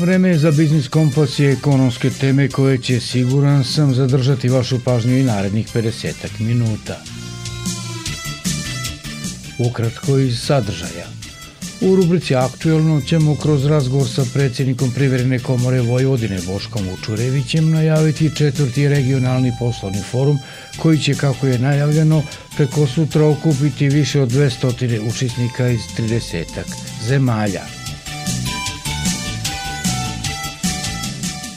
Vreme je za Biznis Kompas i ekonomske teme koje će siguran sam zadržati vašu pažnju i narednih 50 minuta. Ukratko iz sadržaja. U rubrici Aktuelno ćemo kroz razgovor sa predsjednikom Privredne komore Vojvodine Boškom Učurevićem najaviti četvrti regionalni poslovni forum koji će, kako je najavljeno, preko sutra okupiti više od 200 učesnika iz 30 zemalja.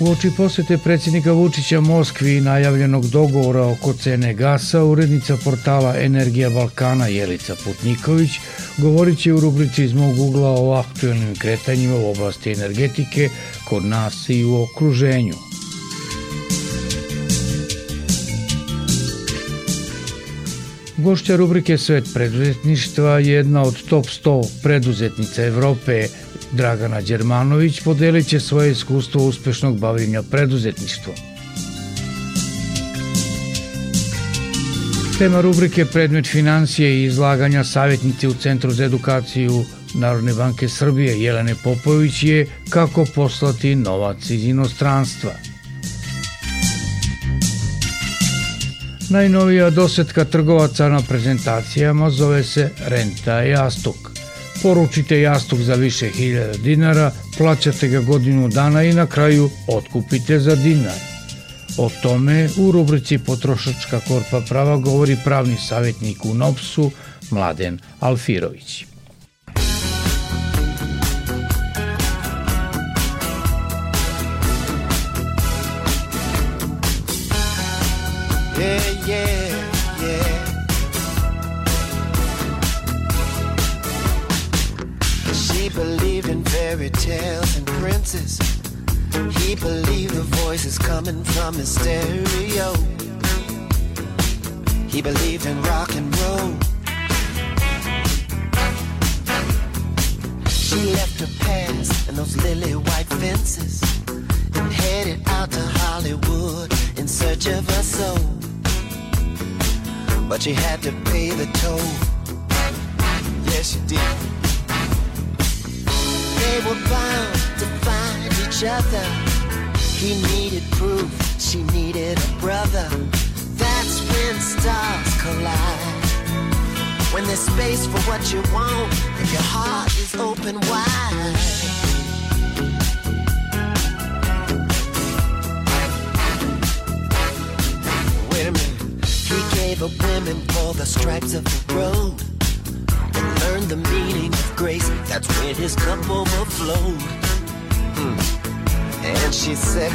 U oči posete predsjednika Vučića Moskvi i najavljenog dogovora oko cene gasa, urednica portala Energija Balkana Jelica Putniković govorit će u rubrici iz mog ugla o aktuelnim kretanjima u oblasti energetike kod nas i u okruženju. Gošća rubrike Svet preduzetništva je jedna od top 100 preduzetnica Evrope Dragana Đermanović podelit će svoje iskustvo uspešnog bavljenja preduzetništvom. Tema rubrike Predmet financije i izlaganja savjetnice u Centru za edukaciju Narodne banke Srbije Jelene Popović je kako poslati novac iz inostranstva. Najnovija dosetka trgovaca na prezentacijama zove se Renta Jastuk. Poručite jastuk za više hiljada dinara, plaćate ga godinu dana i na kraju otkupite za dinar. O tome u rubrici Potrošačka korpa prava govori pravni savjetnik u NOPS-u Mladen Alfirović. Yeah, yeah. Believed in fairy tales and princes. He believed the voices coming from his stereo. He believed in rock and roll. She left her past and those lily white fences and headed out to Hollywood in search of her soul. But she had to pay the toll. Yes, she did. They were bound to find each other. He needed proof, she needed a brother. That's when stars collide. When there's space for what you want, and your heart is open wide. Wait a minute. He gave up women for the stripes of the road the meaning of grace. That's when his cup overflowed. Hmm. And she said,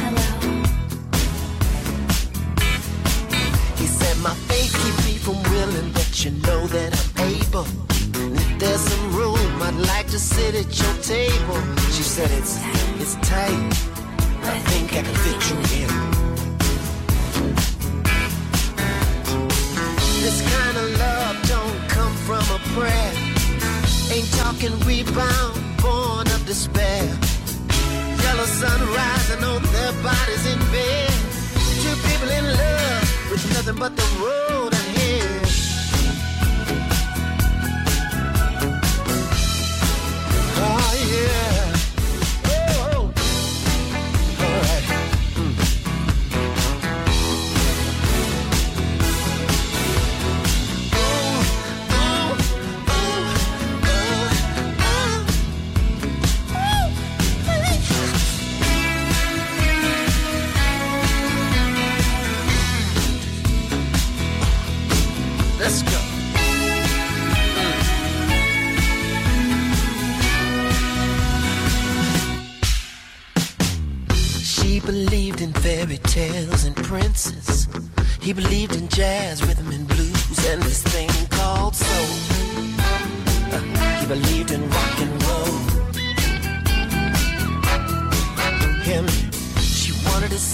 He said, My faith keep me from willing, but you know that I'm able. And if there's some room, I'd like to sit at your table. She said, It's it's tight. I think I can fit you in. This kind of love don't come from a prayer. Ain't talking rebound, born of despair. Yellow sun rising on their bodies in bed. Two people in love with nothing but the road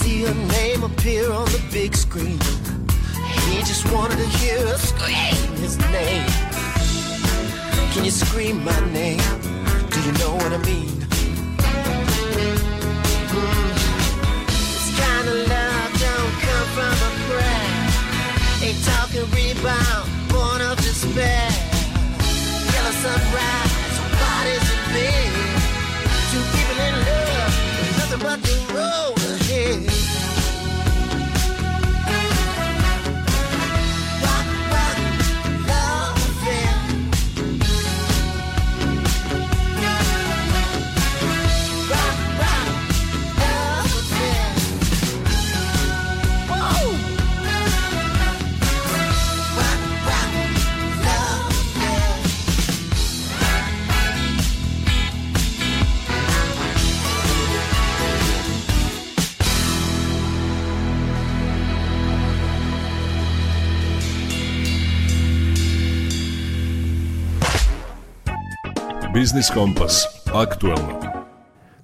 see her name appear on the big screen. He just wanted to hear her scream his name. Can you scream my name? Do you know what I mean? This kind of love don't come from a prayer. Ain't talking rebound, born of despair. Yellow sunrise, Biznis Kompas. Aktuelno.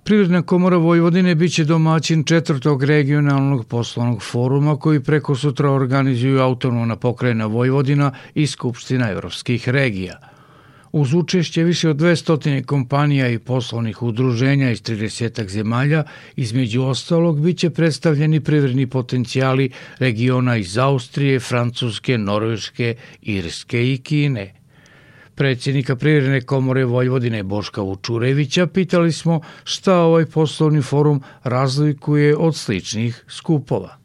Privredna komora Vojvodine biće domaćin četvrtog regionalnog poslovnog foruma koji preko sutra organizuju autonomna pokrajina Vojvodina i Skupština evropskih regija. Uz učešće više od 200 kompanija i poslovnih udruženja iz 30 zemalja, između ostalog biće predstavljeni privredni potencijali regiona iz Austrije, Francuske, Norveške, Irske i Kine – predsjednika Privredne komore Vojvodine Boška Vučurevića pitali smo šta ovaj poslovni forum razlikuje od sličnih skupova.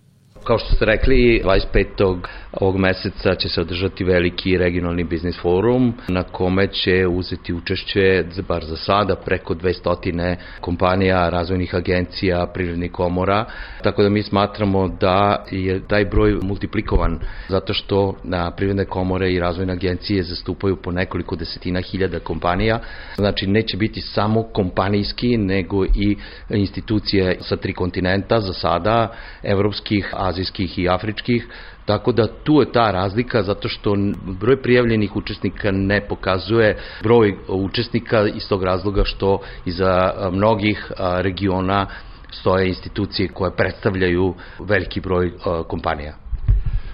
Kao što ste rekli, 25. ovog meseca će se održati veliki regionalni biznis forum na kome će uzeti učešće, bar za sada, preko 200 kompanija, razvojnih agencija, privrednih komora. Tako da mi smatramo da je taj broj multiplikovan zato što na privredne komore i razvojne agencije zastupaju po nekoliko desetina hiljada kompanija. Znači neće biti samo kompanijski, nego i institucije sa tri kontinenta za sada, evropskih, azijskih i afričkih, Tako da tu je ta razlika zato što broj prijavljenih učesnika ne pokazuje broj učesnika iz tog razloga što iza mnogih regiona stoje institucije koje predstavljaju veliki broj kompanija.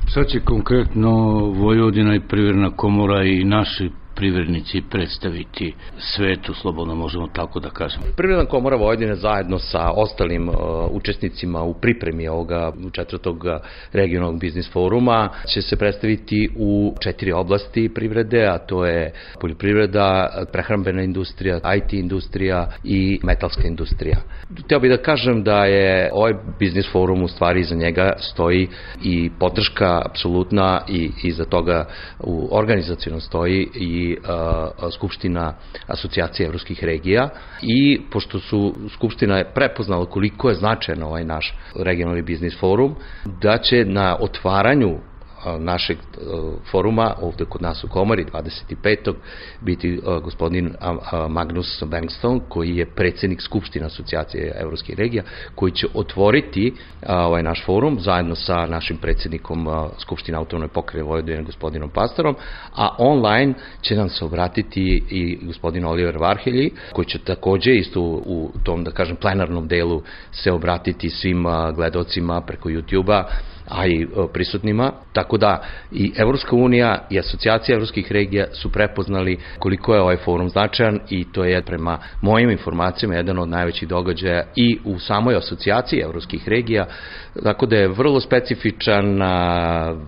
Šta će konkretno Vojvodina i Privredna komora i naši privrednici predstaviti svetu, slobodno možemo tako da kažemo. Privredna komora Vojvodine zajedno sa ostalim uh, učesnicima u pripremi ovoga četvrtog regionalnog biznis foruma će se predstaviti u četiri oblasti privrede, a to je poljoprivreda, prehrambena industrija, IT industrija i metalska industrija. Htio bih da kažem da je ovaj biznis forum u stvari za njega stoji i podrška apsolutna i iza toga u organizacijnom stoji i a, Skupština asocijacije evropskih regija. I pošto su Skupština je prepoznala koliko je značajan ovaj naš regionalni biznis forum, da će na otvaranju našeg foruma ovde kod nas u Komori 25. biti gospodin Magnus Bengstone koji je predsednik Skupština asocijacije evropskih regija koji će otvoriti ovaj naš forum zajedno sa našim predsednikom Skupština autonomne pokrene Vojvodine gospodinom Pastorom a online će nam se obratiti i gospodin Oliver Varhelji koji će takođe isto u tom da kažem plenarnom delu se obratiti svim gledocima preko YouTube-a a i prisutnima, tako da i Evropska unija i asocijacija evropskih regija su prepoznali koliko je ovaj forum značajan i to je prema mojim informacijama jedan od najvećih događaja i u samoj asocijaciji evropskih regija, tako da je vrlo specifičan,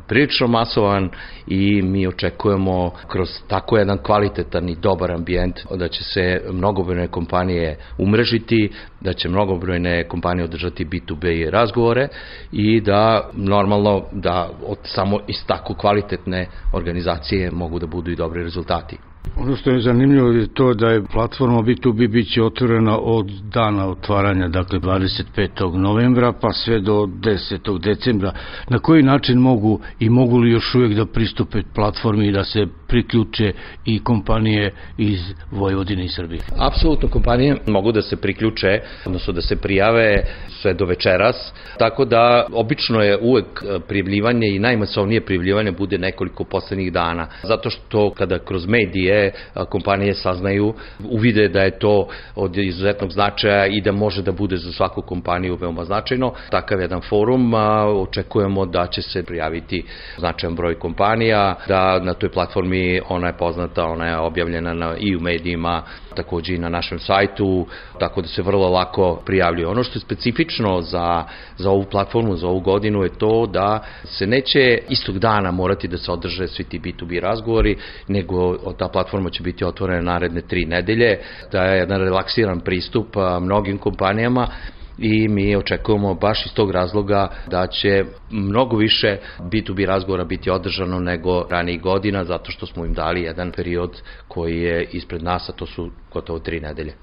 prilično masovan i mi očekujemo kroz tako jedan kvalitetan i dobar ambijent da će se mnogobrojne kompanije umrežiti, da će mnogobrojne kompanije održati B2B razgovore i da normalno da od samo iz tako kvalitetne organizacije mogu da budu i dobri rezultati. Ono što je zanimljivo je to da je platforma B2B biće otvorena od dana otvaranja, dakle 25. novembra pa sve do 10. decembra. Na koji način mogu i mogu li još uvijek da pristupe platformi i da se priključe i kompanije iz Vojvodine i Srbije? Apsolutno kompanije mogu da se priključe, odnosno da se prijave sve do večeras, tako da obično je uvek prijavljivanje i najmasovnije prijavljivanje bude nekoliko poslednjih dana, zato što kada kroz medije kompanije saznaju, uvide da je to od izuzetnog značaja i da može da bude za svaku kompaniju veoma značajno. Takav jedan forum, očekujemo da će se prijaviti značajan broj kompanija, da na toj platformi ona je poznata, ona je objavljena na, i u medijima, takođe i na našem sajtu, tako da se vrlo lako prijavljuje. Ono što je specifično za, za ovu platformu, za ovu godinu je to da se neće istog dana morati da se održe svi ti B2B razgovori, nego ta platforma će biti otvorena naredne tri nedelje, da je jedan relaksiran pristup mnogim kompanijama i mi očekujemo baš iz tog razloga da će mnogo više B2B razgovora biti održano nego ranijih godina zato što smo im dali jedan period koji je ispred nas, a to su gotovo tri nedelje.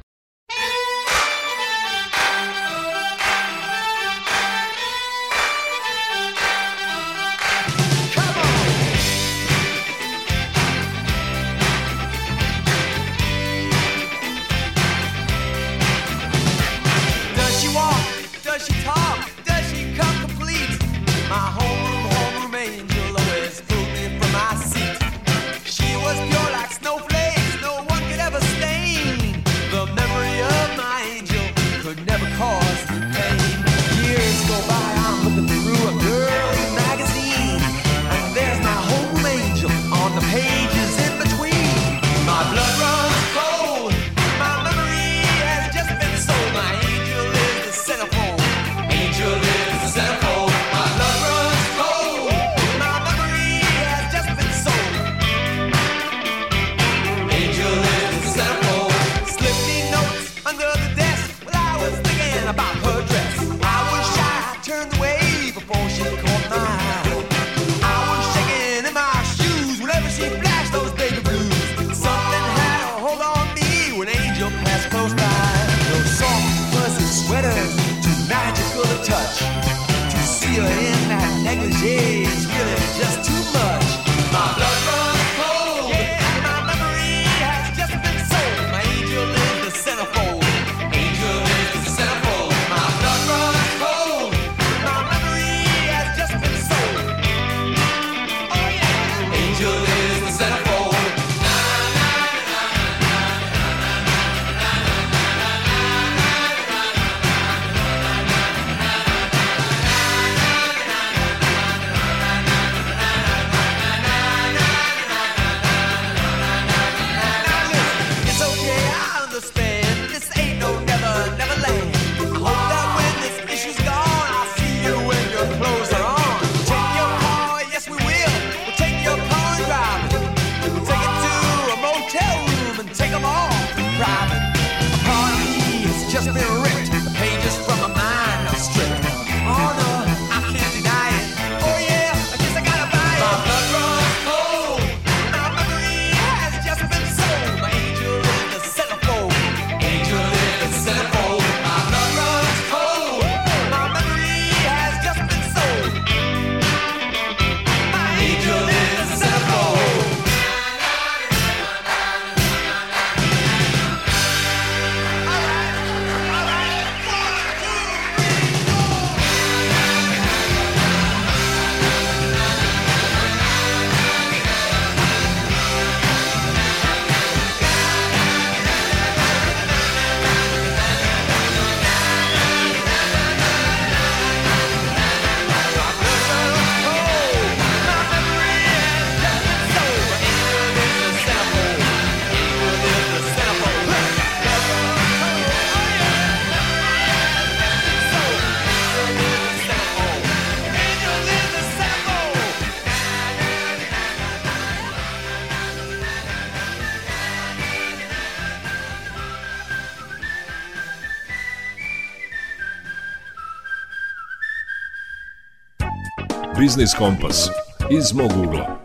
Biznis Kompas iz mog ugla.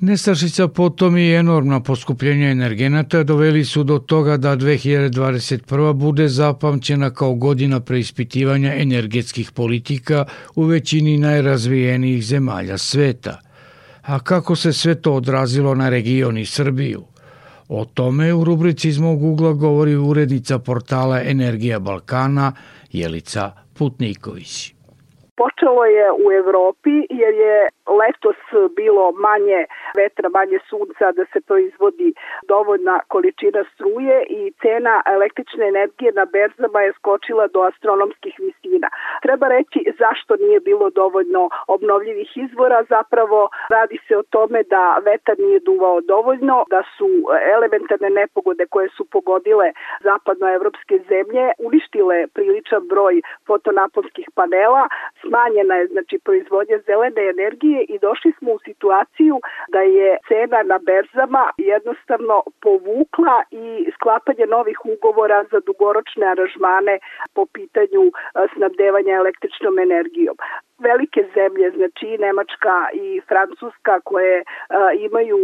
Nestašica potom i enormna poskupljenja energenata doveli su do toga da 2021. bude zapamćena kao godina preispitivanja energetskih politika u većini najrazvijenijih zemalja sveta. A kako se sve to odrazilo na region i Srbiju? O tome u rubrici iz mog ugla govori urednica portala Energija Balkana Jelica Putniković. Počelo je u Evropi jer je letos bilo manje vetra, manje sunca, da se proizvodi dovoljna količina struje i cena električne energije na berzama je skočila do astronomskih visina. Treba reći zašto nije bilo dovoljno obnovljivih izvora, zapravo radi se o tome da vetar nije duvao dovoljno, da su elementarne nepogode koje su pogodile zapadnoevropske zemlje uništile priličan broj fotonaponskih panela, smanjena je znači proizvodnja zelene energije i došli smo u situaciju da je cena na berzama jednostavno povukla i sklapanje novih ugovora za dugoročne aranžmane po pitanju snabdevanja električnom energijom velike zemlje, znači Nemačka i Francuska koje a, imaju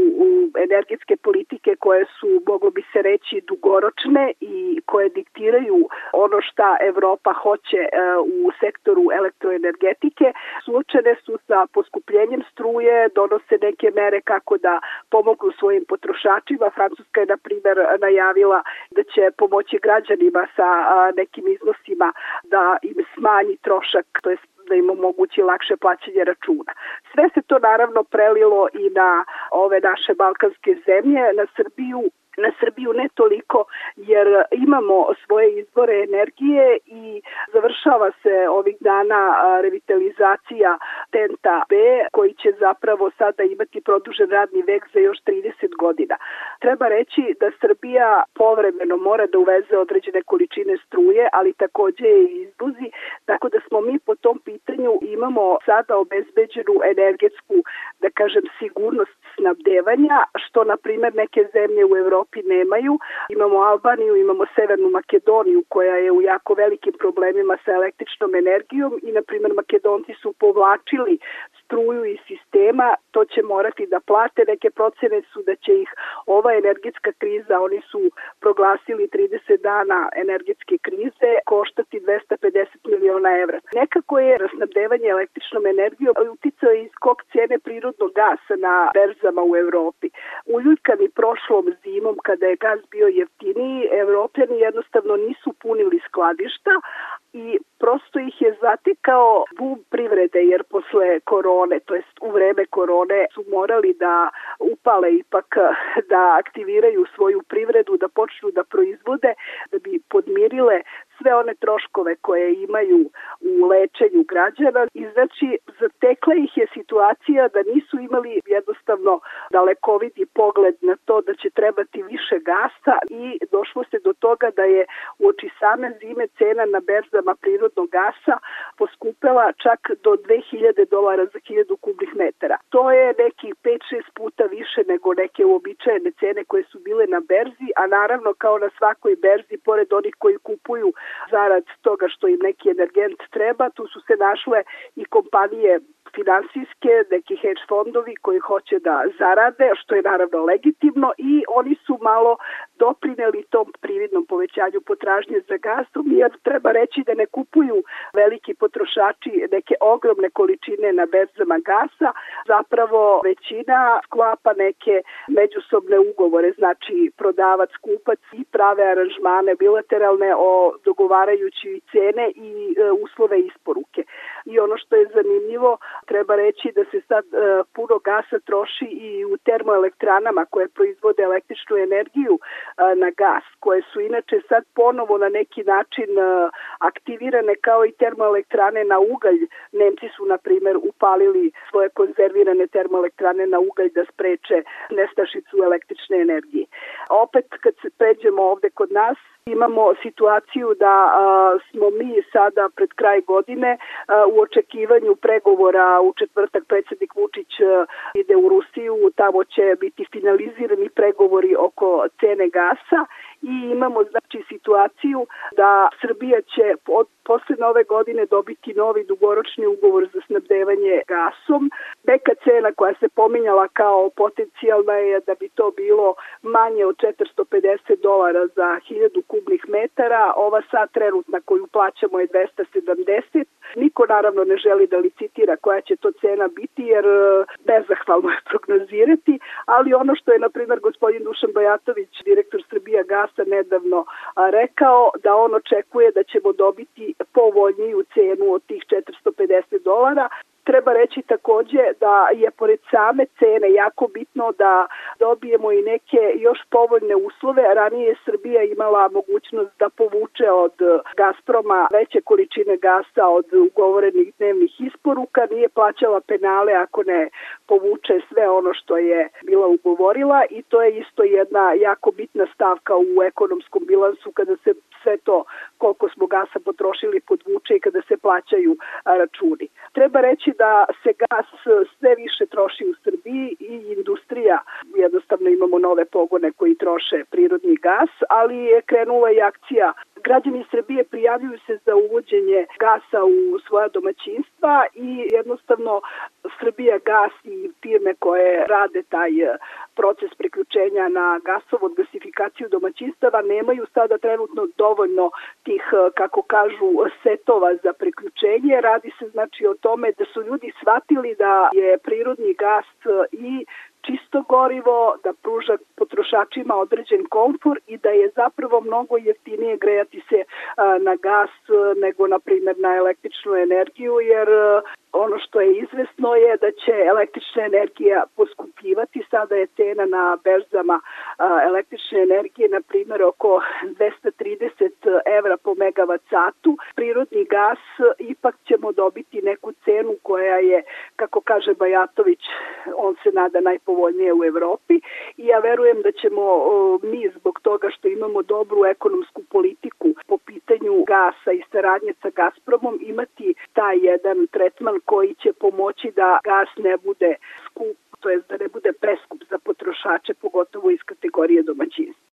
energetske politike koje su, moglo bi se reći, dugoročne i koje diktiraju ono šta Evropa hoće a, u sektoru elektroenergetike, suočene su sa poskupljenjem struje, donose neke mere kako da pomognu svojim potrošačima. Francuska je, na primer, najavila da će pomoći građanima sa a, nekim iznosima da im smanji trošak, to je da im omogući lakše plaćanje računa. Sve se to naravno prelilo i na ove naše balkanske zemlje, na Srbiju na Srbiju ne toliko jer imamo svoje izvore energije i završava se ovih dana revitalizacija Tenta B koji će zapravo sada imati produžen radni vek za još 30 godina. Treba reći da Srbija povremeno mora da uveze određene količine struje, ali takođe i izbuzi, tako da smo mi po tom pitanju imamo sada obezbeđenu energetsku, da kažem, sigurnost snabdevanja, što na primer neke zemlje u Evropi Evropi nemaju. Imamo Albaniju, imamo Severnu Makedoniju koja je u jako velikim problemima sa električnom energijom i na primjer Makedonci su povlačili struju iz sistema, to će morati da plate. Neke procene su da će ih ova energetska kriza, oni su proglasili 30 dana energetske krize, koštati 250 miliona evra. Nekako je rasnabdevanje električnom energijom uticao i skok cene prirodnog gasa na berzama u Evropi. Uljuljkani prošlom zimom kada je gas bio jeftiniji, evropljani jednostavno nisu punili skladišta, i prosto ih je zatekao bum privrede jer posle korone, to jest u vreme korone su morali da upale ipak da aktiviraju svoju privredu, da počnu da proizvode da bi podmirile sve one troškove koje imaju u lečenju građana. I znači zatekla ih je situacija da nisu imali jednostavno dalekoviti pogled na to da će trebati više gasa i došlo se do toga da je u oči same zime cena na berzama prirodnog gasa poskupela čak do 2000 dolara za 1000 kubnih metara. To je neki 5-6 puta više nego neke uobičajene cene koje su bile na berzi, a naravno kao na svakoj berzi, pored onih koji kupuju zarad toga što im neki energent treba, tu su se našle i kompanije finansijske, neki hedge fondovi koji hoće da zarade, što je naravno legitimno i oni su malo doprineli tom prividnom povećanju potražnje za gasom, jer treba reći da ne kupuju veliki potrošači neke ogromne količine na berzama gasa, zapravo većina sklapa neke međusobne ugovore, znači prodavac, kupac i prave aranžmane bilateralne o dogovarajući cene i e, uslove isporuke. I ono što je zanimljivo, treba reći da se sad e, puno gasa troši i u termoelektranama koje proizvode električnu energiju e, na gas, koje su inače sad ponovo na neki način e, aktivirane kao i termoelektrane na ugalj. Nemci su, na primer, upalili svoje konzervirane termoelektrane na ugalj da spreče nestašicu električne energije. Opet, kad se pređemo ovde kod nas, Imamo situaciju da a, smo mi sada pred kraj godine a, u očekivanju pregovora u četvrtak predsednik Vučić a, ide u Rusiju, tamo će biti finalizirani pregovori oko cene gasa i imamo znači situaciju da Srbija će od posle nove godine dobiti novi dugoročni ugovor za snabdevanje gasom. Neka cena koja se pominjala kao potencijalna je da bi to bilo manje od 450 dolara za 1000 kubnih metara. Ova sad trenutna koju plaćamo je 270. Niko naravno ne želi da licitira koja će to cena biti jer e, bezah nezahvalno je prognozirati, ali ono što je, na primjer, gospodin Dušan Bajatović, direktor Srbija Gasa, nedavno rekao, da on očekuje da ćemo dobiti povoljniju cenu od tih 450 dolara, Treba reći takođe da je pored same cene jako bitno da dobijemo i neke još povoljne uslove. Ranije je Srbija imala mogućnost da povuče od Gazproma veće količine gasa od ugovorenih dnevnih isporuka, nije plaćala penale ako ne povuče sve ono što je bila ugovorila i to je isto jedna jako bitna stavka u ekonomskom bilansu kada se sve to koliko smo gasa potrošili podvuče i kada se plaćaju računi. Treba reći da se gas sve više troši u Srbiji i industrija, jednostavno imamo nove pogone koji troše prirodni gas, ali je krenula i akcija. Građani Srbije prijavljuju se za uvođenje gasa u svoja domaćinstva i jednostavno Srbija gas i firme koje rade taj proces priključenja na gasovod, gasifikaciju domaćinstava nemaju sada trenutno dovoljno tih, kako kažu, setova za priključenje. Radi se znači o tome da su ljudi shvatili da je prirodni gas i čisto gorivo, da pruža potrošačima određen komfor i da je zapravo mnogo jeftinije grejati se na gas nego na primjer na električnu energiju jer ono što je izvesno je da će električna energija poskupljivati. Sada je cena na berzama električne energije na primjer oko 230 evra po megavat satu. Prirodni gas ipak ćemo dobiti neku cenu koja je, kako kaže Bajatović, on se nada najpovoljnije u Evropi i ja verujem da ćemo mi zbog toga što imamo dobru ekonomsku politiku po pitanju gasa i saradnje sa Gazpromom imati taj jedan tretman koji će pomoći da gas ne bude skup, to jest da ne bude preskup za potrošače, pogotovo iz kategorije domaćinstva.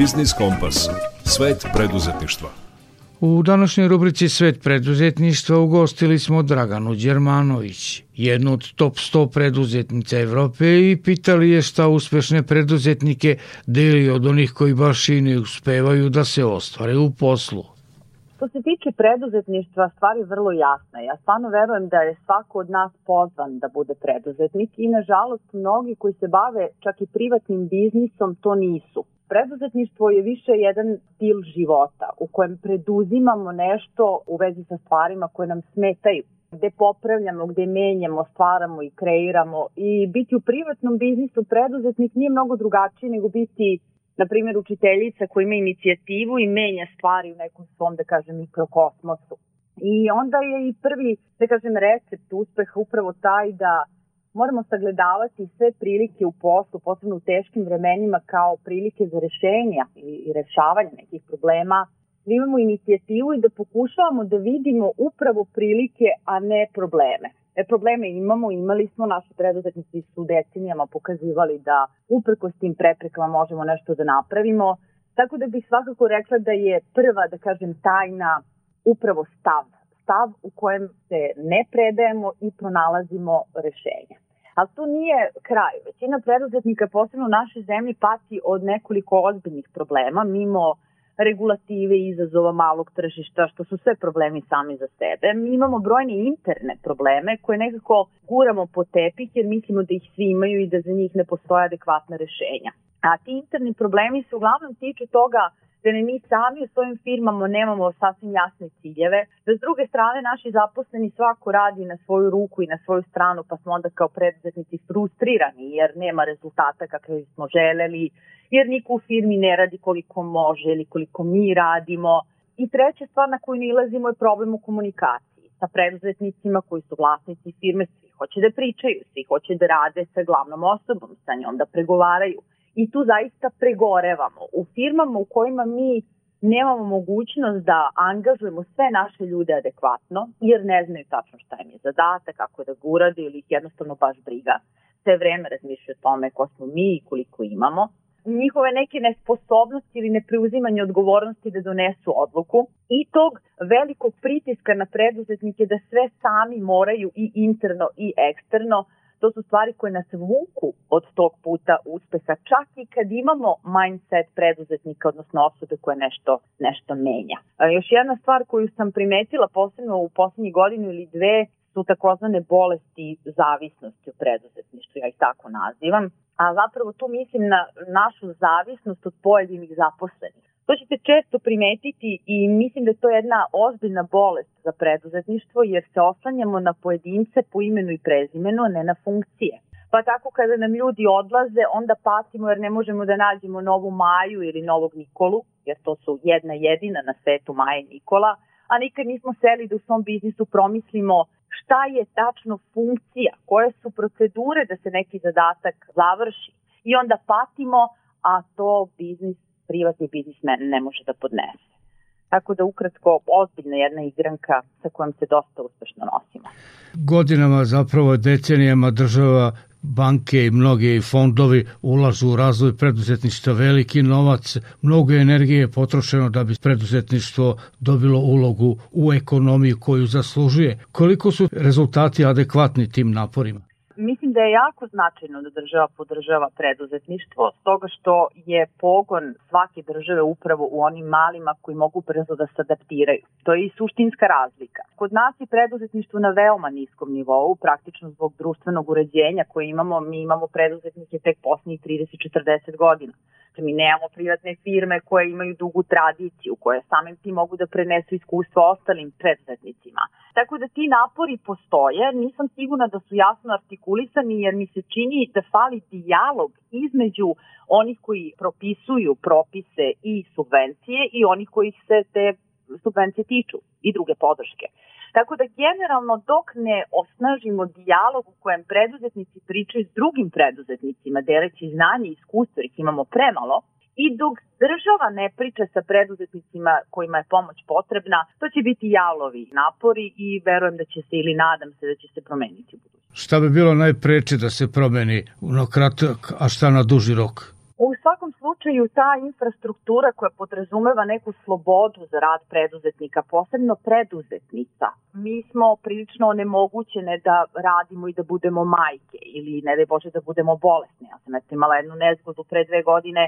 Biznis Kompas. Svet preduzetništva. U današnjoj rubrici Svet preduzetništva ugostili smo Draganu Đermanović, jednu od top 100 preduzetnica Evrope i pitali je šta uspešne preduzetnike deli od onih koji baš i ne uspevaju da se ostvare u poslu. Što se tiče preduzetništva, stvar je vrlo jasna. Ja stvarno verujem da je svako od nas pozvan da bude preduzetnik i nažalost mnogi koji se bave čak i privatnim biznisom to nisu. Preduzetništvo je više jedan stil života u kojem preduzimamo nešto u vezi sa stvarima koje nam smetaju gde popravljamo, gde menjamo, stvaramo i kreiramo i biti u privatnom biznisu preduzetnik nije mnogo drugačiji nego biti na primjer, učiteljica koja ima inicijativu i menja stvari u nekom svom, da kažem, mikrokosmosu. I onda je i prvi, da kažem, recept uspeha upravo taj da moramo sagledavati sve prilike u poslu, posebno u teškim vremenima, kao prilike za rešenja i, rešavanje nekih problema, da imamo inicijativu i da pokušavamo da vidimo upravo prilike, a ne probleme. E, probleme imamo, imali smo, naši preduzetnici su decenijama pokazivali da uprko s tim preprekama možemo nešto da napravimo, tako da bih svakako rekla da je prva, da kažem, tajna upravo stav. Stav u kojem se ne predajemo i pronalazimo rešenja. Ali to nije kraj. Većina preduzetnika, posebno u našoj zemlji, pati od nekoliko ozbiljnih problema, mimo regulative i izazova malog tržišta, što su sve problemi sami za sebe. Mi imamo brojne interne probleme koje nekako guramo po tepih jer mislimo da ih svi imaju i da za njih ne postoje adekvatna rešenja. A ti interni problemi se uglavnom tiču toga da ne mi sami u svojim firmama nemamo sasvim jasne ciljeve, da s druge strane naši zaposleni svako radi na svoju ruku i na svoju stranu, pa smo onda kao preduzetnici frustrirani jer nema rezultata kakve smo želeli, jer niko u firmi ne radi koliko može ili koliko mi radimo. I treća stvar na koju nilazimo je problem u komunikaciji sa preduzetnicima koji su vlasnici firme, svi hoće da pričaju, svi hoće da rade sa glavnom osobom, sa njom da pregovaraju. I tu zaista pregorevamo. U firmama u kojima mi nemamo mogućnost da angažujemo sve naše ljude adekvatno, jer ne znaju tačno šta im je zadatak, kako da ga ili ih jednostavno baš briga. Sve vreme razmišljaju o tome ko smo mi i koliko imamo njihove neke nesposobnosti ili nepreuzimanje odgovornosti da donesu odluku i tog velikog pritiska na preduzetnike da sve sami moraju i interno i eksterno to su stvari koje nas vuku od tog puta uspeha, čak i kad imamo mindset preduzetnika, odnosno osobe koje nešto, nešto menja. Još jedna stvar koju sam primetila posebno u poslednjih godinu ili dve su takozvane bolesti zavisnosti u preduzetništvu, ja ih tako nazivam a zapravo tu mislim na našu zavisnost od pojedinih zaposlenih. To ćete često primetiti i mislim da je to jedna ozbiljna bolest za preduzetništvo jer se oslanjamo na pojedince po imenu i prezimenu, a ne na funkcije. Pa tako kada nam ljudi odlaze, onda patimo jer ne možemo da nađemo novu Maju ili novog Nikolu, jer to su jedna jedina na svetu Maja i Nikola, a nikad nismo seli da u svom biznisu promislimo šta je tačno funkcija, koje su procedure da se neki zadatak završi i onda patimo, a to biznis, privatni biznismen ne može da podnese. Tako da ukratko ozbiljna jedna igranka sa kojom se dosta uspešno nosimo. Godinama, zapravo decenijama država banke i mnoge fondovi ulažu u razvoj preduzetništva veliki novac, mnogo energije je potrošeno da bi preduzetništvo dobilo ulogu u ekonomiji koju zaslužuje. Koliko su rezultati adekvatni tim naporima? Mislim da je jako značajno da država podržava preduzetništvo, stoga što je pogon svake države upravo u onim malima koji mogu brzo da se adaptiraju. To je i suštinska razlika. Kod nas je preduzetništvo na veoma niskom nivou, praktično zbog društvenog uređenja koje imamo, mi imamo preduzetnike tek poslednjih 30-40 godina. Dakle, mi nemamo privatne firme koje imaju dugu tradiciju, koje samim ti mogu da prenesu iskustvo ostalim preduzetnicima. Tako da ti napori postoje, nisam sigurna da su jasno artikulisani jer mi se čini da fali dijalog između onih koji propisuju propise i subvencije i onih kojih se te subvencije tiču i druge podrške. Tako da generalno dok ne osnažimo dijalog u kojem preduzetnici pričaju s drugim preduzetnicima, deleći znanje i iskustvo, jer ih imamo premalo, i dok država ne priča sa preduzetnicima kojima je pomoć potrebna, to će biti jalovi napori i verujem da će se ili nadam se da će se promeniti u budućnosti. Šta bi bilo najpreče da se promeni na kratak, a šta na duži rok? U svakom slučaju ta infrastruktura koja podrazumeva neku slobodu za rad preduzetnika, posebno preduzetnica, mi smo prilično onemogućene da radimo i da budemo majke ili ne daj Bože da budemo bolesne. Ja sam imala jednu nezgodu pre dve godine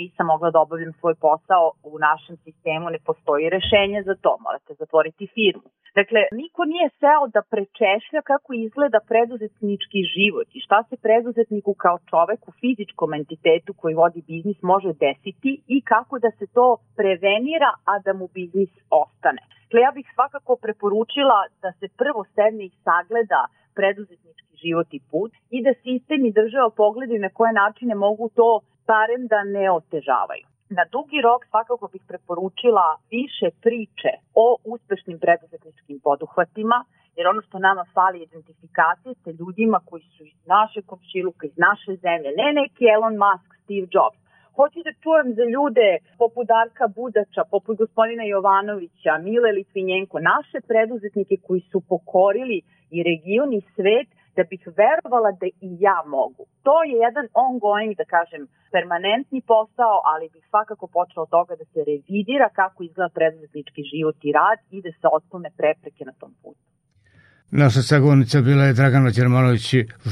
nisam mogla da obavljam svoj posao, u našem sistemu ne postoji rešenje za to, morate zatvoriti firmu. Dakle, niko nije seo da prečešlja kako izgleda preduzetnički život i šta se preduzetniku kao čoveku, fizičkom entitetu koji vodi biznis može desiti i kako da se to prevenira, a da mu biznis ostane. Dakle, ja bih svakako preporučila da se prvo sedne i sagleda preduzetnički život i put i da sistem i država pogledaju na koje načine mogu to barem da ne otežavaju. Na dugi rok svakako bih preporučila više priče o uspešnim preduzetničkim poduhvatima, jer ono što nama fali je identifikacija sa ljudima koji su iz naše komšiluka, iz naše zemlje, ne neki Elon Musk, Steve Jobs, hoću da čujem za ljude poput Darka Budača, poput gospodina Jovanovića, Mile Litvinjenko, naše preduzetnike koji su pokorili i region i svet da bih verovala da i ja mogu. To je jedan ongoing, da kažem, permanentni posao, ali bih svakako počela od toga da se revidira kako izgleda preduzetnički život i rad i da se otklone prepreke na tom putu. Naša sagovornica bila je Dragana Đermanović,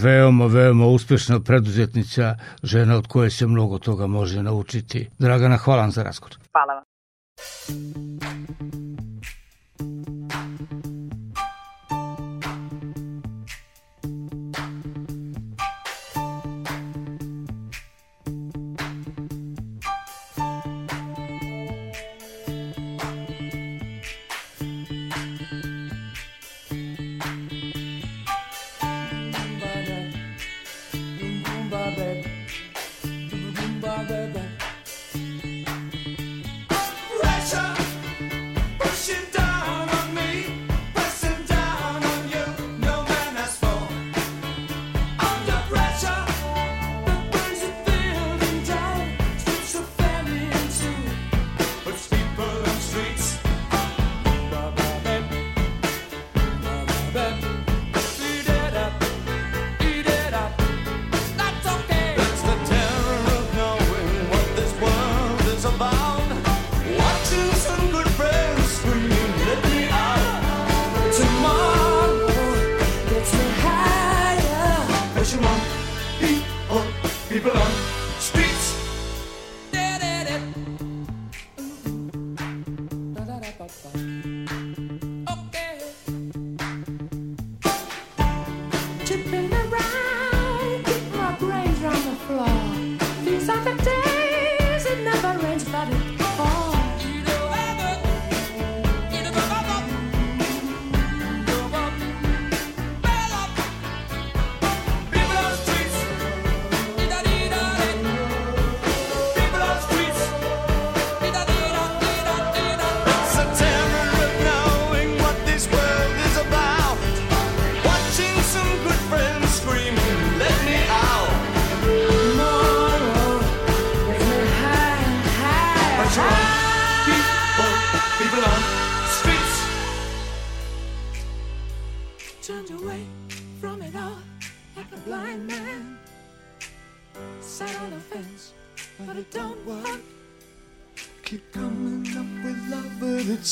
veoma, veoma uspešna preduzetnica, žena od koje se mnogo toga može naučiti. Dragana, hvala vam za razgovor. Hvala vam.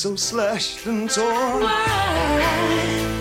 So slashed and torn. Why?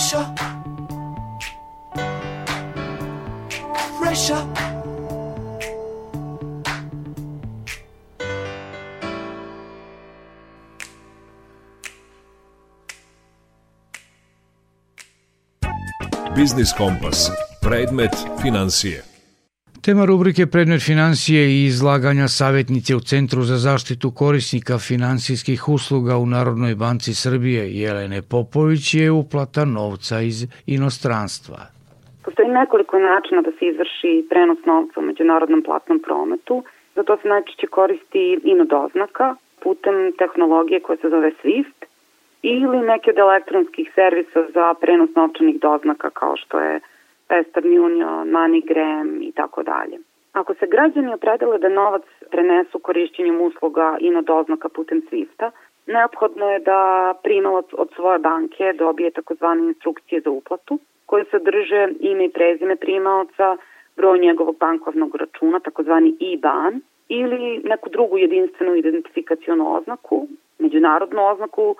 pressure pressure biznis kompas predmet financije Tema rubrike Predmet financije i izlaganja savjetnice u Centru za zaštitu korisnika finansijskih usluga u Narodnoj banci Srbije Jelene Popović je uplata novca iz inostranstva. Postoji nekoliko načina da se izvrši prenos novca u međunarodnom platnom prometu. Za to se najčešće koristi inod oznaka putem tehnologije koja se zove SWIFT ili neki od elektronskih servisa za prenos novčanih doznaka kao što je Western Union, MoneyGram i tako dalje. Ako se građani opredele da novac prenesu korišćenjem usluga i na doznaka putem Swifta, neophodno je da primalac od svoje banke dobije takozvane instrukcije za uplatu, koje sadrže ime i prezime primalca, broj njegovog bankovnog računa, takozvani IBAN, ili neku drugu jedinstvenu identifikacionu oznaku, međunarodnu oznaku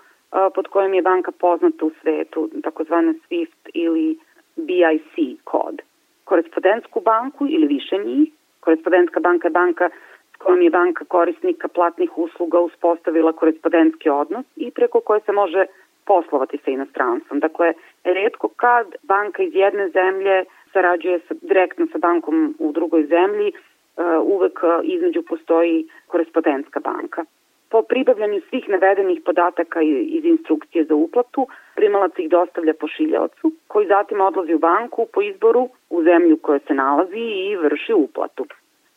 pod kojom je banka poznata u svetu, takozvane SWIFT ili BIC kod. Korespondentsku banku ili više njih, korespondentska banka je banka s kojom je banka korisnika platnih usluga uspostavila korespondentski odnos i preko koje se može poslovati sa inostranstvom. Dakle, redko kad banka iz jedne zemlje sarađuje sa, direktno sa bankom u drugoj zemlji, uvek između postoji korespondentska banka. Po pribavljanju svih navedenih podataka iz instrukcije za uplatu, primalac ih dostavlja pošiljaocu, koji zatim odlazi u banku po izboru u zemlju koja se nalazi i vrši uplatu.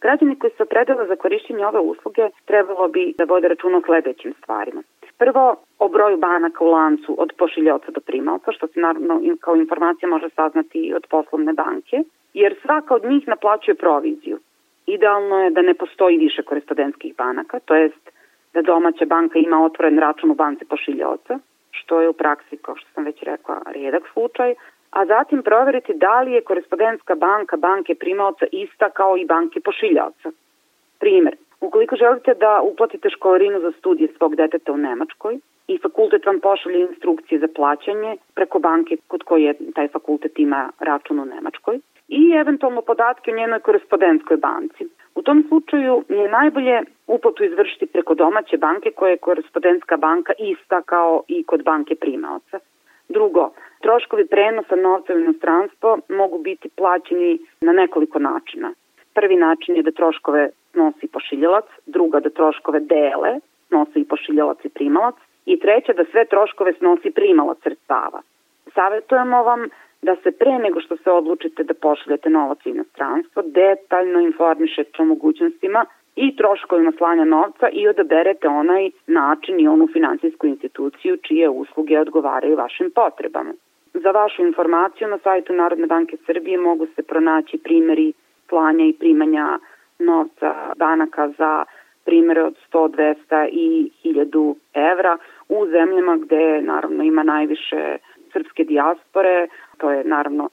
Građani koji se opredele za korišćenje ove usluge trebalo bi da vode računa o sledećim stvarima. Prvo, o broju banaka u lancu od pošiljaoca do primalca, što se naravno kao informacija može saznati od poslovne banke, jer svaka od njih naplaćuje proviziju. Idealno je da ne postoji više korespondentskih banaka, to jest da domaća banka ima otvoren račun u banci pošiljoca, što je u praksi, kao što sam već rekla, redak slučaj, a zatim proveriti da li je korespondentska banka banke primaoca ista kao i banke pošiljaoca. Primer, ukoliko želite da uplatite školarinu za studije svog deteta u Nemačkoj i fakultet vam pošalje instrukcije za plaćanje preko banke kod koje taj fakultet ima račun u Nemačkoj i eventualno podatke o njenoj korespondentskoj banci. U tom slučaju je najbolje uplatu izvršiti preko domaće banke koja je korespondentska banka ista kao i kod banke primaoca. Drugo, troškovi prenosa novca u inostranstvo mogu biti plaćeni na nekoliko načina. Prvi način je da troškove nosi pošiljalac, druga da troškove dele, nosi i pošiljalac i primalac i treća da sve troškove snosi primalac sredstava. Savetujemo vam da se pre nego što se odlučite da pošaljete novac u inostranstvo, detaljno informišete o mogućnostima i troškovima slanja novca i odaberete onaj način i onu finansijsku instituciju čije usluge odgovaraju vašim potrebama. Za vašu informaciju na sajtu Narodne banke Srbije mogu se pronaći primeri slanja i primanja novca banaka za primere od 100, 200 i 1000 evra u zemljama gde naravno ima najviše srpske dijaspore, to je naravno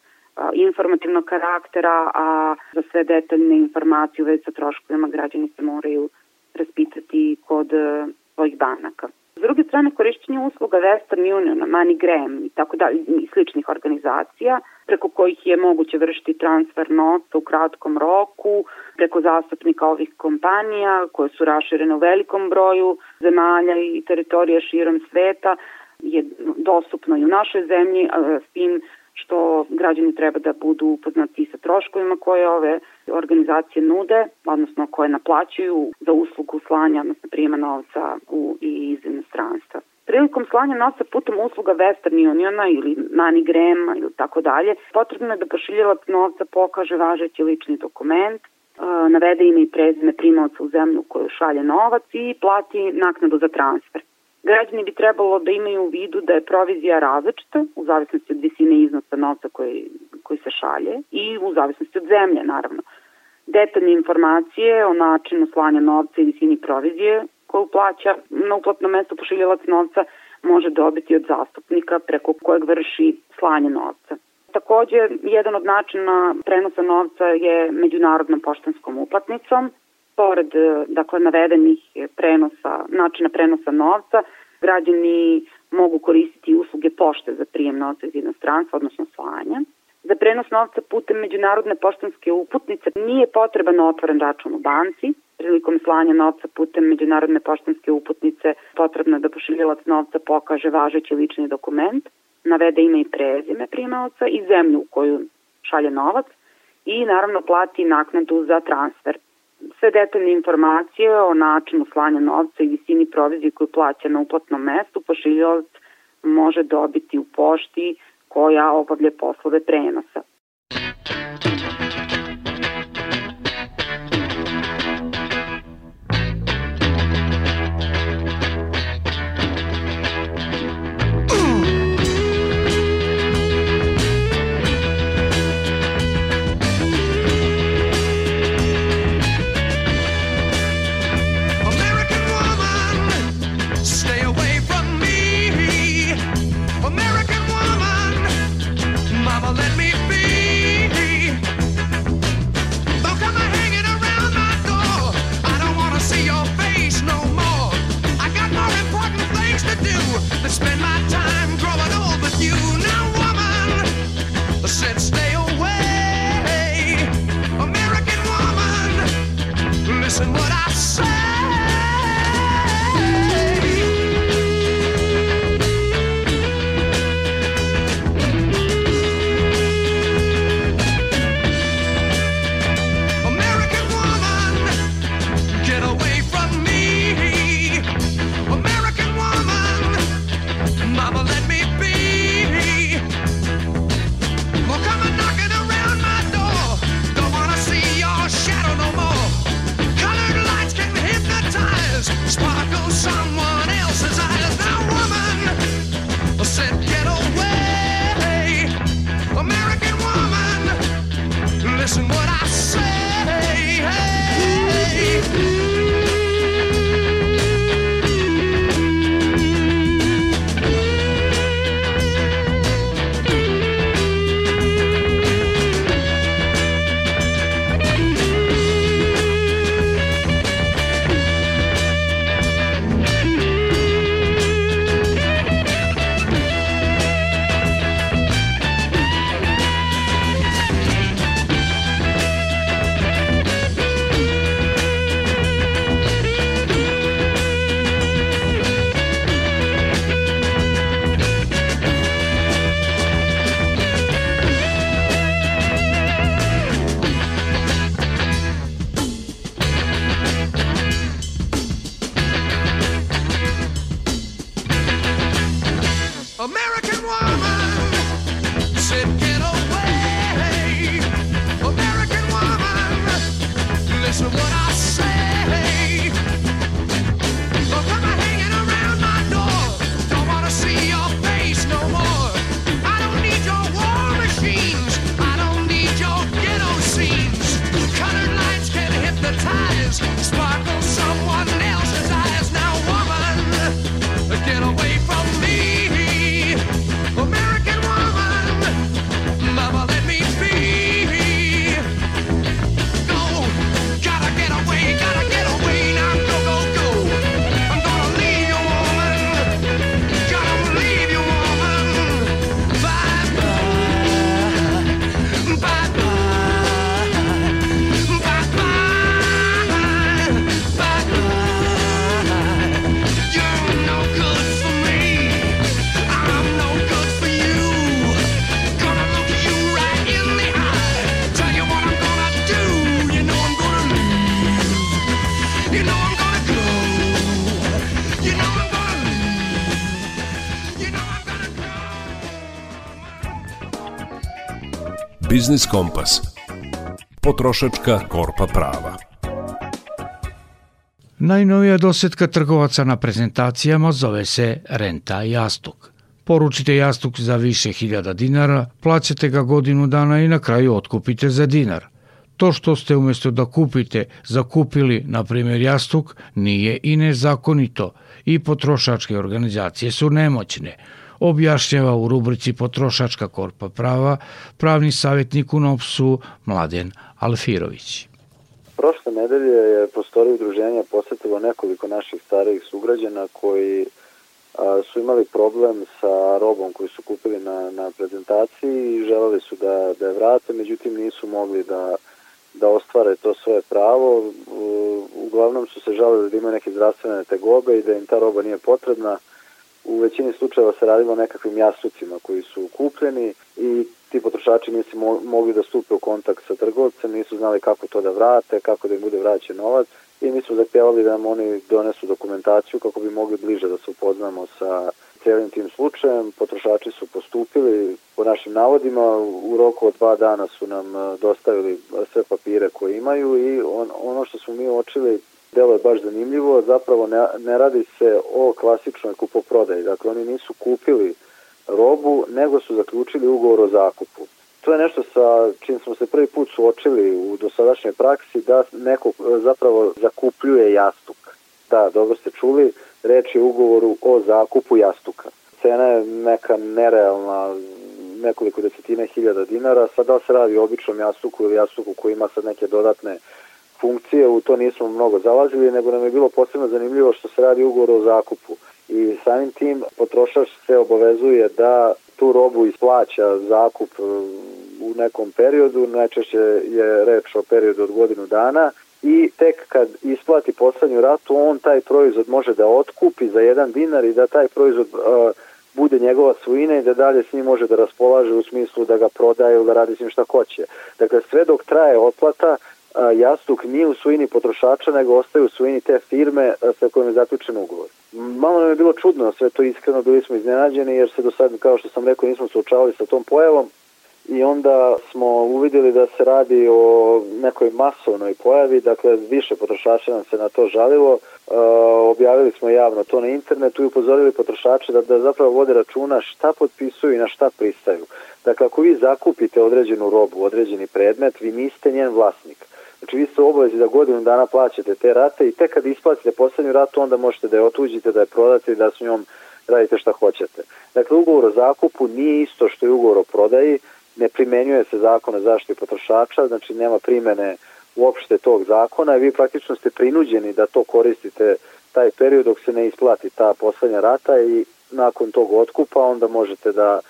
informativnog karaktera, a za sve detaljne informacije u vezi sa troškovima građani se moraju raspitati kod e, svojih banaka. S druge strane, korišćenje usluga Western Union, MoneyGram i tako dalje i sličnih organizacija preko kojih je moguće vršiti transfer novca u kratkom roku, preko zastupnika ovih kompanija koje su raširene u velikom broju zemalja i teritorija širom sveta, je dostupno i u našoj zemlji, s tim što građani treba da budu upoznati sa troškovima koje ove organizacije nude, odnosno koje naplaćuju za uslugu slanja, odnosno prijema novca u, i iz inostranstva. Prilikom slanja novca putem usluga Western Uniona ili MoneyGram ili tako dalje, potrebno je da pošiljilac novca pokaže važeći lični dokument, navede ime i prezime primaoca u zemlju koju šalje novac i plati naknadu za transfer. Građani bi trebalo da imaju u vidu da je provizija različita u zavisnosti od visine iznosa novca koji, koji se šalje i u zavisnosti od zemlje, naravno. Detaljne informacije o načinu slanja novca i visini provizije koju plaća na uplatno mesto pošiljalac novca može dobiti od zastupnika preko kojeg vrši slanje novca. Takođe, jedan od načina prenosa novca je međunarodnom poštanskom uplatnicom, pored dakle navedenih prenosa, načina prenosa novca, građani mogu koristiti usluge pošte za prijem novca iz inostranstva, odnosno slanja. Za prenos novca putem međunarodne poštanske uputnice nije potreban otvoren račun u banci. Prilikom slanja novca putem međunarodne poštanske uputnice potrebno je da pošiljilac novca pokaže važeći lični dokument. navede ime i prezime primaoca i zemlju u koju šalje novac i naravno plati naknadu za transfer. Sve detaljne informacije o načinu slanja novca i visini provizije koju plaća na uplatnom mestu pošiljilac može dobiti u pošti koja obavlja poslove prenosa. Biznis Kompas. Potrošačka korpa prava. Najnovija dosetka trgovaca na prezentacijama zove se Renta Jastuk. Poručite jastuk za više hiljada dinara, plaćate ga godinu dana i na kraju otkupite za dinar. To što ste umjesto da kupite, zakupili, na primjer, jastuk, nije i nezakonito i potrošačke organizacije su nemoćne – objašnjava u rubrici Potrošačka korpa prava pravni savjetnik u NOPS-u Mladen Alfirović. Prošle nedelje je prostorije udruženja posetilo nekoliko naših starijih sugrađana koji su imali problem sa robom koju su kupili na, na prezentaciji i želeli su da, da je vrate, međutim nisu mogli da, da ostvare to svoje pravo. Uglavnom su se žalili da imaju neke zdravstvene tegobe i da im ta roba nije potrebna u većini slučajeva se radilo o nekakvim jastucima koji su kupljeni i ti potrošači nisu mo mogli da stupe u kontakt sa trgovcem, nisu znali kako to da vrate, kako da im bude vraćen novac i mi smo zahtjevali da nam oni donesu dokumentaciju kako bi mogli bliže da se upoznamo sa cijelim tim slučajem. Potrošači su postupili po našim navodima, u roku od dva dana su nam e, dostavili sve papire koje imaju i on, ono što smo mi očili delo je baš zanimljivo, zapravo ne, ne radi se o klasičnoj kupoprodaji, dakle oni nisu kupili robu, nego su zaključili ugovor o zakupu. To je nešto sa čim smo se prvi put suočili u dosadašnjoj praksi da neko e, zapravo zakupljuje jastuk. Da, dobro ste čuli, reč je ugovoru o zakupu jastuka. Cena je neka nerealna, nekoliko desetina hiljada dinara, sad da se radi o običnom jastuku ili jastuku koji ima sad neke dodatne funkcije, u to nismo mnogo zalazili, nego nam je bilo posebno zanimljivo što se radi ugovor o zakupu. I samim tim potrošač se obavezuje da tu robu isplaća zakup e, u nekom periodu, najčešće je reč o periodu od godinu dana i tek kad isplati poslednju ratu on taj proizvod može da otkupi za jedan dinar i da taj proizvod uh, bude njegova svojina i da dalje s njim može da raspolaže u smislu da ga prodaje ili da radi s njim šta hoće. Dakle, sve dok traje otplata, jastuk nije u svojini potrošača, nego ostaje u svojini te firme sa kojom je zaključen ugovor. Malo nam je bilo čudno, sve to iskreno bili smo iznenađeni jer se do sad, kao što sam rekao, nismo suočavali sa tom pojavom i onda smo uvidjeli da se radi o nekoj masovnoj pojavi, dakle više potrošača nam se na to žalilo, e, objavili smo javno to na internetu i upozorili potrošače da, da zapravo vode računa šta potpisuju i na šta pristaju. Dakle, ako vi zakupite određenu robu, određeni predmet, vi niste njen vlasnik. Znači vi ste obavezi da godinu dana plaćate te rate i tek kad isplatite poslednju ratu onda možete da je otuđite, da je prodate i da s njom radite šta hoćete. Dakle, ugovor o zakupu nije isto što je ugovor o prodaji, ne primenjuje se zakon o zaštiti potrošača, znači nema primene uopšte tog zakona i vi praktično ste prinuđeni da to koristite taj period dok se ne isplati ta poslednja rata i nakon tog otkupa onda možete da,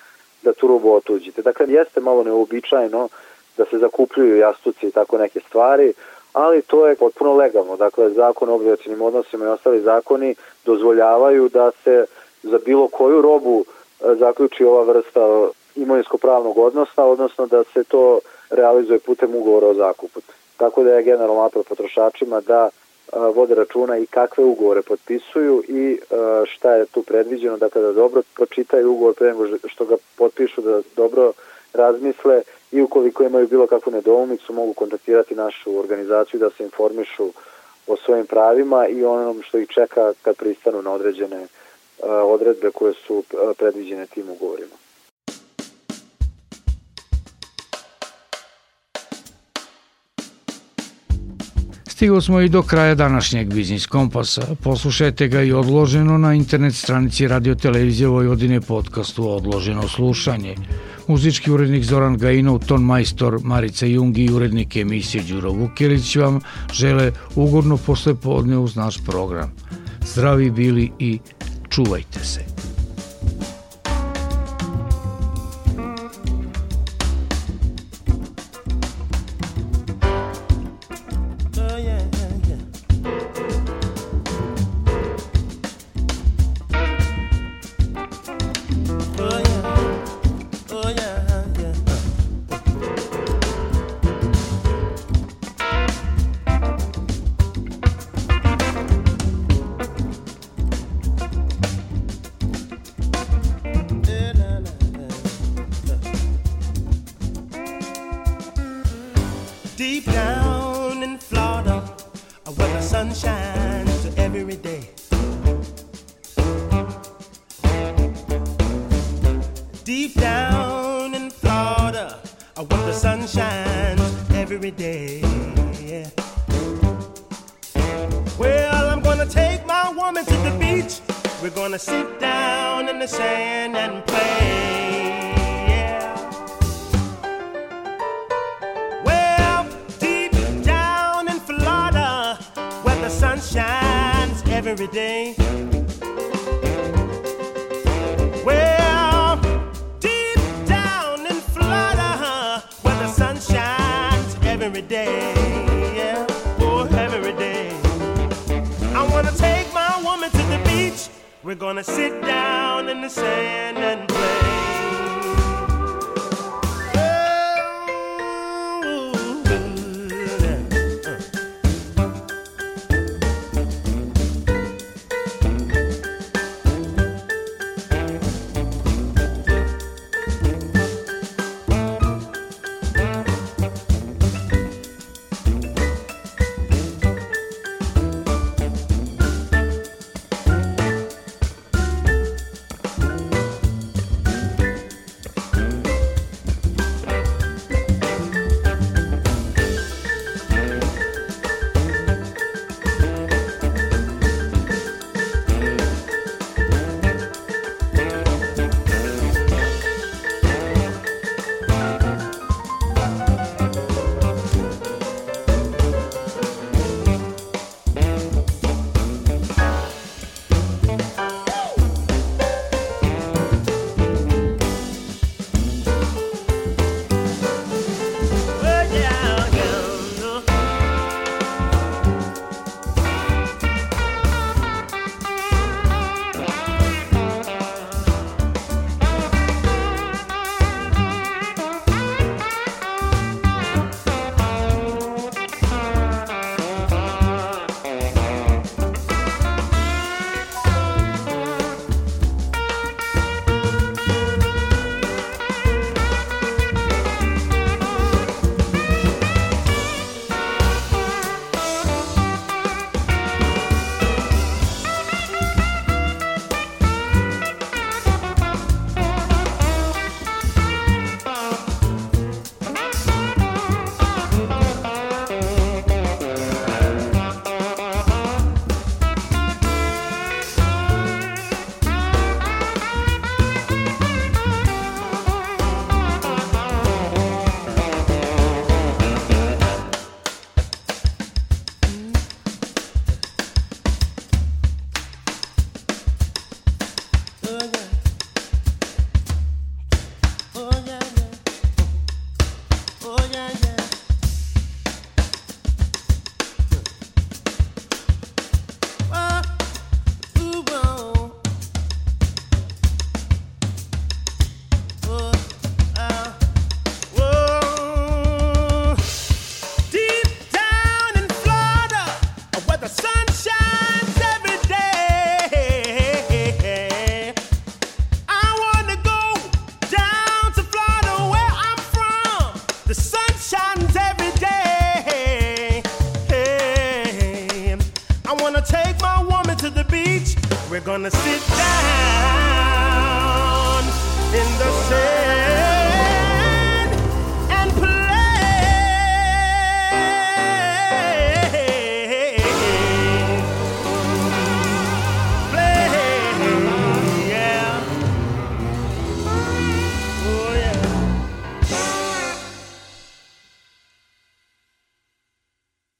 da tu robu otuđite. Dakle, jeste malo neobičajno da se zakupljuju jastuci i tako neke stvari, ali to je potpuno legalno. Dakle, zakon o obligacijnim odnosima i ostali zakoni dozvoljavaju da se za bilo koju robu e, zaključi ova vrsta imovinsko-pravnog odnosa, odnosno da se to realizuje putem ugovora o zakupu. Tako da je generalno apel potrošačima da e, vode računa i kakve ugovore potpisuju i e, šta je tu predviđeno, dakle da dobro pročitaju ugovor pre nego što ga potpišu, da dobro razmisle i ukoliko imaju bilo kakvu nedoumicu mogu kontaktirati našu organizaciju da se informišu o svojim pravima i onom što ih čeka kad pristanu na određene odredbe koje su predviđene tim ugovorima. Stigli smo i do kraja današnjeg Biznis Kompasa. Poslušajte ga i odloženo na internet stranici Radio Televizije Vojvodine podcastu Odloženo slušanje. Muzički urednik Zoran Gajinov, ton majstor Marica Jungi i urednik emisije Đuro Vukilić vam žele ugodno posle podne uz naš program. Zdravi bili i čuvajte se.